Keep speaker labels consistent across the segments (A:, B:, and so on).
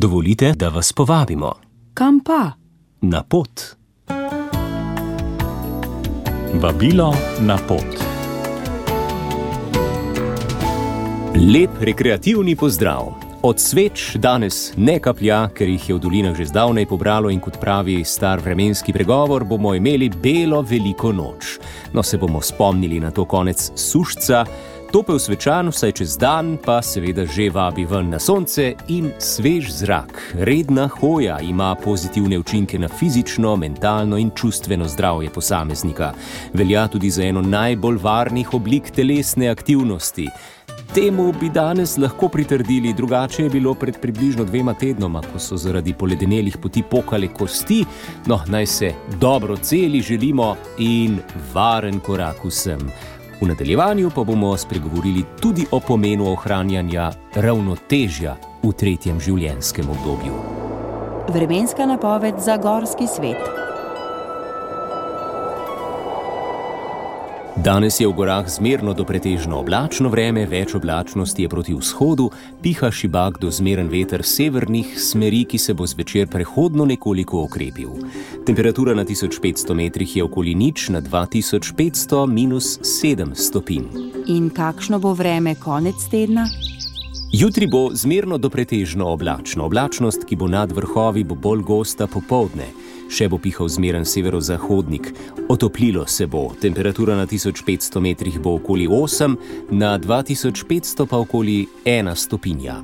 A: Dovolite, da vas povabimo
B: Kam pa?
A: na pot. Vabilo na pot. Lep rekreativni pozdrav. Od sveč danes ne kaplja, ker jih je v dolinah že zdavnaj pobralo in kot pravi star vremenski pregovor, bomo imeli belo veliko noč. No, se bomo spomnili na to konec sušca, topel svečan vsaj čez dan, pa seveda že vabi ven na sonce in svež zrak. Redna hoja ima pozitivne učinke na fizično, mentalno in čustveno zdravje posameznika. Velja tudi za eno najbolj varnih oblik telesne aktivnosti. Temu bi danes lahko pritrdili, drugače je bilo pred približno dvema tednoma, ko so zaradi poledenelih poti pokale kosti. No, naj se dobro celi želimo in varen korak vsem. V nadaljevanju pa bomo spregovorili tudi o pomenu ohranjanja ravnotežja v tretjem življenjskem obdobju.
B: Vremenska napoved za gorski svet.
A: Danes je v gorah zmerno do pretežno oblačno vreme, več oblačnosti je proti vzhodu, piha šibak do zmeren veter severnih smeri, ki se bo zvečer prehodno nekoliko okrepil. Temperatura na 1500 metrih je okoli nič, na 2500 minus 7 stopinj.
B: In kakšno bo vreme konec tedna?
A: Jutri bo zmerno do pretežno oblačno. Oblačnost, ki bo nad vrhovi, bo bolj gosta popovdne. Še bo pihal zmeren severozahodnik. Otoplilo se bo, temperatura na 1500 metrih bo okoli 8, na 2500 pa okoli 1 stopinja.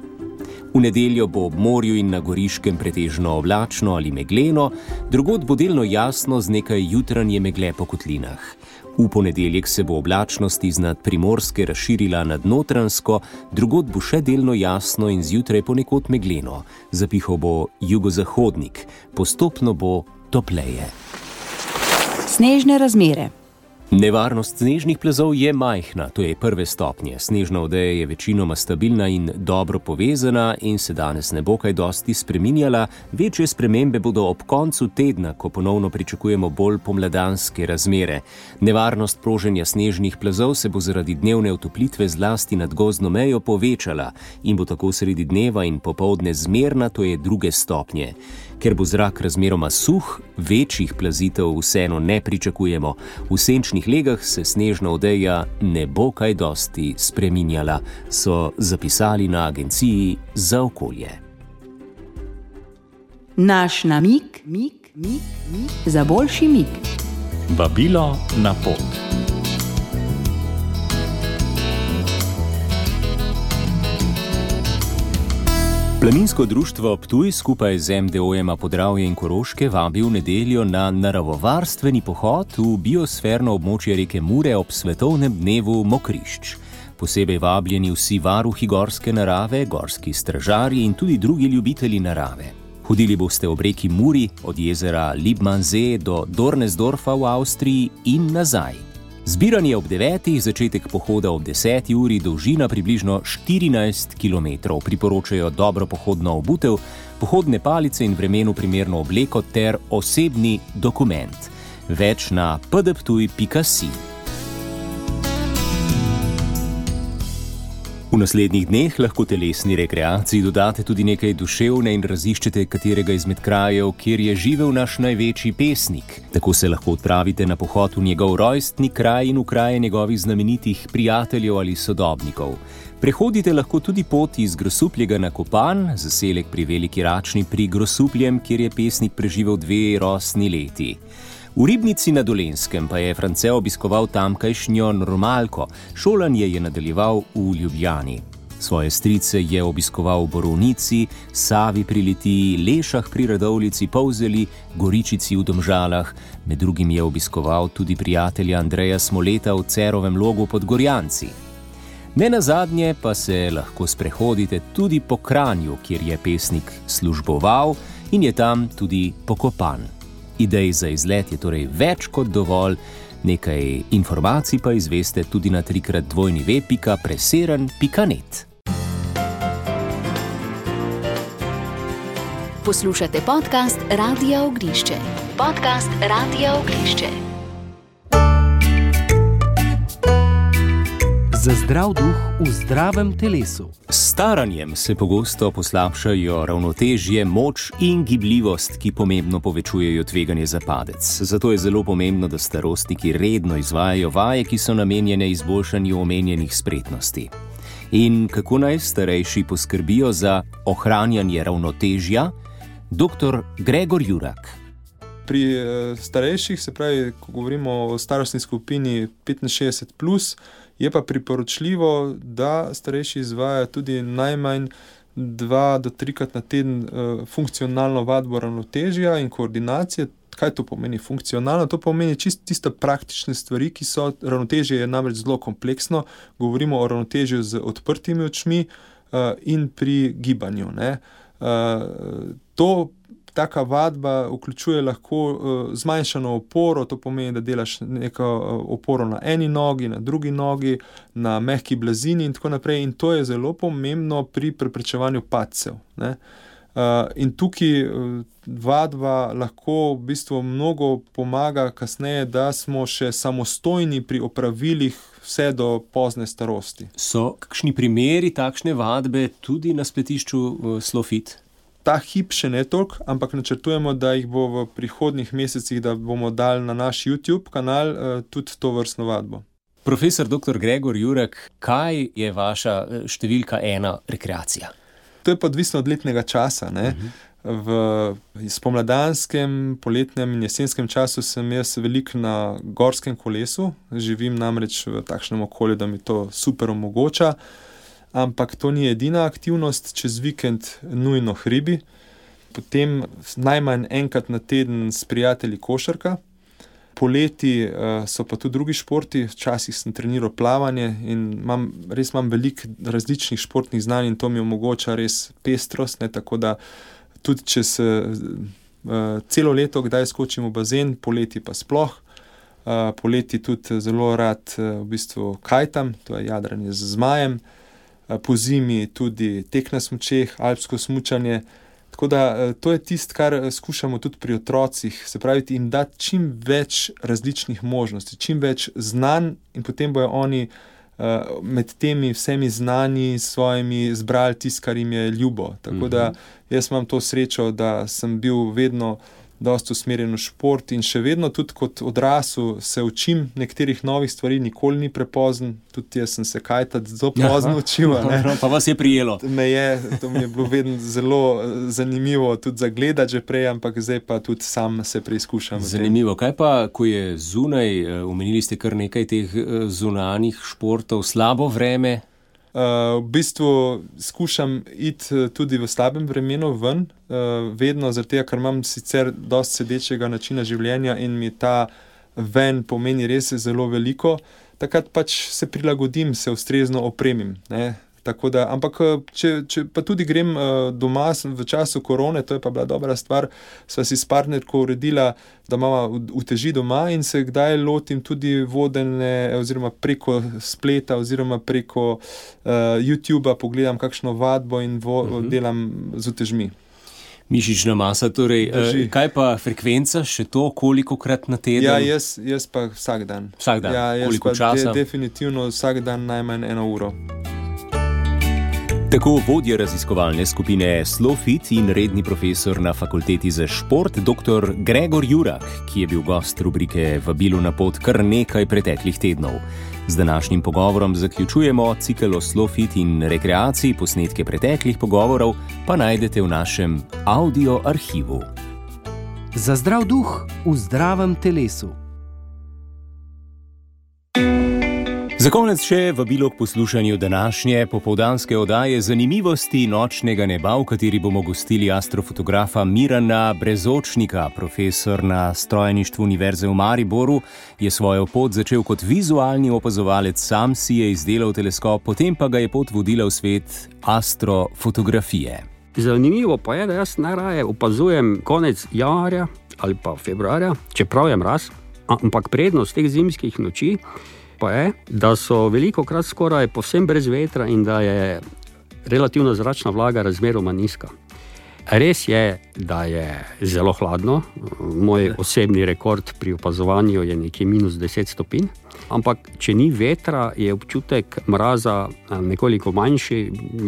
A: V nedeljo bo ob morju in na goriškem pretežno oblačno ali megleno, drugod bo delno jasno z nekaj jutranje megle po kotlinah. V ponedeljek se bo oblačnost iznad primorske razširila nad notransko, drugod bo še delno jasno in zjutraj ponekod megleno. Zapihal bo jugozahodnik, postopno bo topleje.
B: Snežne razmere.
A: Nevarnost snežnih plazov je majhna, to je prve stopnje. Snežna odeja je večinoma stabilna in dobro povezana in se danes ne bo kaj dosti spreminjala. Večje spremembe bodo ob koncu tedna, ko ponovno pričakujemo bolj pomladanske razmere. Nevarnost proženja snežnih plazov se bo zaradi dnevne otoplitve zlasti nad gozdno mejo povečala in bo tako sredi dneva in popovdne zmerna, to je druge stopnje. Ker bo zrak razmeroma suh, večjih plazitev vseeno ne pričakujemo. V senčnih legah se snežna odeja ne bo kaj dosti spreminjala, so zapisali na Agenciji za okolje.
B: Naš namik, mik, mik, mik za boljši mik.
C: Vabilo na pot.
A: Planinsko društvo Ptuj skupaj z MDO-jema Podravje in Koroške vabi v nedeljo na naravovarstveni pohod v biosferno območje reke Mure ob svetovnem dnevu mokrišč. Posebej vabljeni vsi varuhi gorske narave, gorski stražarji in tudi drugi ljubitelji narave. Hodili boste ob reki Muri od jezera Libmanze do Dornesdorfa v Avstriji in nazaj. Zbiranje ob 9, začetek pohoda ob 10 uri, dolžina približno 14 km. Priporočajo dobro pohodno obutev, pohodne palice in vremenu primerno obleko ter osebni dokument. Več na pdptuj.si. V naslednjih dneh lahko telesni rekreaciji dodate tudi nekaj duševne in raziščete katerega izmed krajev, kjer je živel naš največji pesnik. Tako se lahko odpravite na pohod v njegov rojstni kraj in v kraje njegovih znamenitih prijateljev ali sodobnikov. Prehodite lahko tudi pot iz Grosupljega na Kopan, zaselek pri Veliki Račni pri Grosupljem, kjer je pesnik preživel dve rosni leti. V Ribnici na Dolenskem pa je France obiskoval tamkajšnjo normalko, šolanje je nadaljeval v Ljubljani. Svoje strice je obiskoval v Borovnici, Savi pri Litiji, Lešah pri Radovlici, Povzeli, Goričici v Domžalah, med drugim je obiskoval tudi prijatelja Andreja Smoleta v Cerovem logu pod Gorjanci. Ne na zadnje pa se lahko sprehodite tudi po Kranju, kjer je pesnik služboval in je tam tudi pokopan. Idej za izlet je torej več kot dovolj, nekaj informacij pa izveste tudi na trikrat dvojni ve.preseren.net.
D: Poslušate podcast Radia Ognišče. Podcast Radia Ognišče.
E: Za zdrav duh v zdravem telesu.
A: S staranjem se pogosto poslabšajo ravnotežje, moč in gibljivost, ki pomembno povečujejo tveganje za padec. Zato je zelo pomembno, da starostniki redno izvajajo vaje, ki so namenjene izboljšanju omenjenih spretnosti. In kako naj starejši poskrbijo za ohranjanje ravnotežja? Dr. Gregor Jurak.
F: Pri eh, starejših, se pravi, ko govorimo o starostni skupini 65, plus, je pa priporočljivo, da starejši izvajajo tudi najmanj dva do trikrat na teden uh, funkcionalno vadbo ravnotežja in koordinacije. Kaj to pomeni funkcionalno? To pomeni čisto tiste praktične stvari, ki so ravnotežje, je namreč zelo kompleksno. Govorimo o ravnotežju z odprtimi očmi uh, in pri gibanju. Uh, to taka vadba vključuje lahko uh, zmanjšano oporo, to pomeni, da delaš neko uh, oporo na eni nogi, na drugi nogi, na mehki blazini in tako naprej. In to je zelo pomembno pri preprečevanju padcev. Uh, in tukaj uh, vadba lahko v bistvu mnogo pomaga kasneje, da smo še samostojni pri opravilih. Vse do pozne starosti.
A: So kakšni primeri takšne vadbe tudi na spletišču Slofit?
F: Ta hip še ne toliko, ampak načrtujemo, da jih bo v prihodnih mesecih, da bomo dali na naš YouTube kanal uh, tudi to vrstno vadbo.
A: Profesor dr. Gregor Jurek, kaj je vaša eh, številka ena rekreacija?
F: To je pa odvisno od letnega časa. Uh mhm. -huh. V spomladanskem, poletnem in jesenskem času sem jaz veliko na gorskem kolesu, živim namreč v takšnem okolju, da mi to super omogoča. Uh, ampak to ni edina aktivnost, čez vikend nujno hribi, potem najmanj enkrat na teden s prijatelji košarka. Poleti uh, so pa tudi drugi športi, včasih sem treniral plavanje in imam, res imam veliko različnih športnih znanj in to mi omogoča res pestrost. Ne, tako da tudi če se uh, celo leto kdaj skočim v bazen, poleti pa sploh. Uh, poleti tudi zelo rad v bistvu kajtam, to je jadranje z zmajem. Eh, po zimi tudi tek na smočeh, alpsko smučanje. Tako da eh, to je tisto, kar eh, skušamo tudi pri otrocih, se pravi, jim dati čim več različnih možnosti, čim več znanj, in potem bojo oni med temi vsemi znani, svojimi, zbrali tisto, kar jim je ljubo. Tako da mhm. jaz imam to srečo, da sem bil vedno dosta usmerjen v šport in še vedno, tudi kot odrasel, se učim nekaterih novih stvari, nikoli ni prepozen. Tudi jaz sem se kaj tako zelo pozno učil.
A: Pa vas je prijelo.
F: Me je, to mi je bilo vedno zelo eh, zanimivo, tudi za gledati že prej, ampak zdaj pa tudi sam se preizkušam.
A: Zanimivo. Kaj pa, ko je zunaj, eh, omenili ste kar nekaj teh eh, zunanjih športov, slabo vreme?
F: Uh, v bistvu skušam iti eh, tudi v slabem vremenu ven, uh, vedno zato, ker imam sicer dosti sedečega načina življenja in mi ta ven pomeni res zelo veliko. Takrat pač se prilagodim, se ustrezno opremim. Ne? Da, ampak, eh, če, če pa tudi grem uh, doma v času korone, to je pa bila dobra stvar, sva si s partnerko uredila, da imamo uteži doma in se kdaj lotim tudi vodene, oziroma preko spleta, oziroma preko uh, YouTuba, pogledam kakšno vadbo in vo, uh mhm. -huh. delam z utežmi.
A: Mišična masa, torej, Drži. kaj pa frekvenca, še to, koliko krat na teden?
F: Ja, jaz, jaz pa vsak dan.
A: Vsak dan,
F: ja,
A: koliko časa?
F: De, definitivno vsak dan najmanj eno uro.
A: Tako vodja raziskovalne skupine Slofit in redni profesor na fakulteti za šport, dr. Gregor Jurak, ki je bil gost rubrike Vabilo na pot kar nekaj preteklih tednov. Z današnjim pogovorom zaključujemo cikl o Slofit in rekreaciji, posnetke preteklih pogovorov pa najdete v našem audio arhivu.
E: Za zdrav duh v zdravem telesu.
A: Za konec še vabilo k poslušanju današnje popoldanske oddaje Zanimivosti nočnega neba, v kateri bomo gostili astrofotografa Mirana Brezočnika, profesor na strojništvu Univerze v Mariboru. Je svojo pot začel kot vizualni opazovalec, sam si je izdelal teleskop, potem pa ga je pot vodila v svet astrofotografije.
G: Zanimivo pa je, da jaz najraje opazujem konec januarja ali pa februarja, čeprav je mraz, ampak prednost teh zimskih noči pa je, da so veliko krat skoraj povsem brez vetra in da je relativna zračna vlaga razmeroma nizka. Res je, da je zelo hladno. Moj osebni rekord pri opazovanju je nekje minus 10 stopinj. Ampak, če ni vetra, je občutek mraza nekoliko manjši.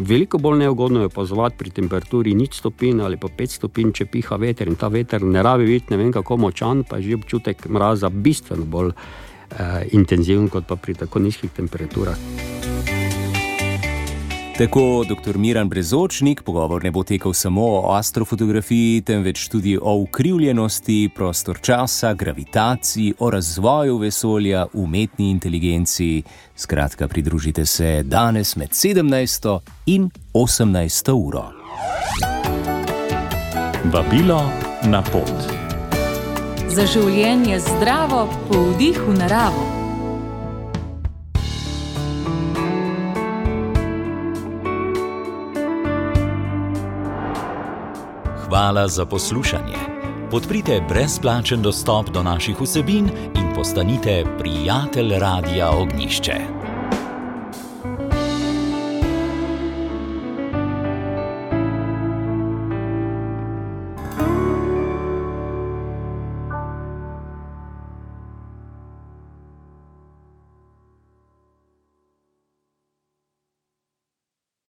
G: Veliko bolj neugodno je opazovati pri temperaturi nič stopinj ali pa 5 stopinj, če piha veter. In ta veter ne rabi biti ne vem kako močan, pa je že občutek mraza bistveno bolj eh, intenziven kot pa pri tako nizkih temperaturah.
A: Tako dr. Miran Brezočnik, pogovor ne bo tekel samo o astrofotografiji, temveč tudi o ukrivljenosti prostor-časa, gravitaciji, o razvoju vesolja, umetni inteligenci. Skratka, pridružite se danes med 17. in 18. uro.
C: Vabilo na pot.
B: Za življenje zdravo, po vdihu naravo.
H: Hvala za poslušanje. Podprite brezplačen dostop do naših vsebin in postanite prijatelj Radia Ognišče.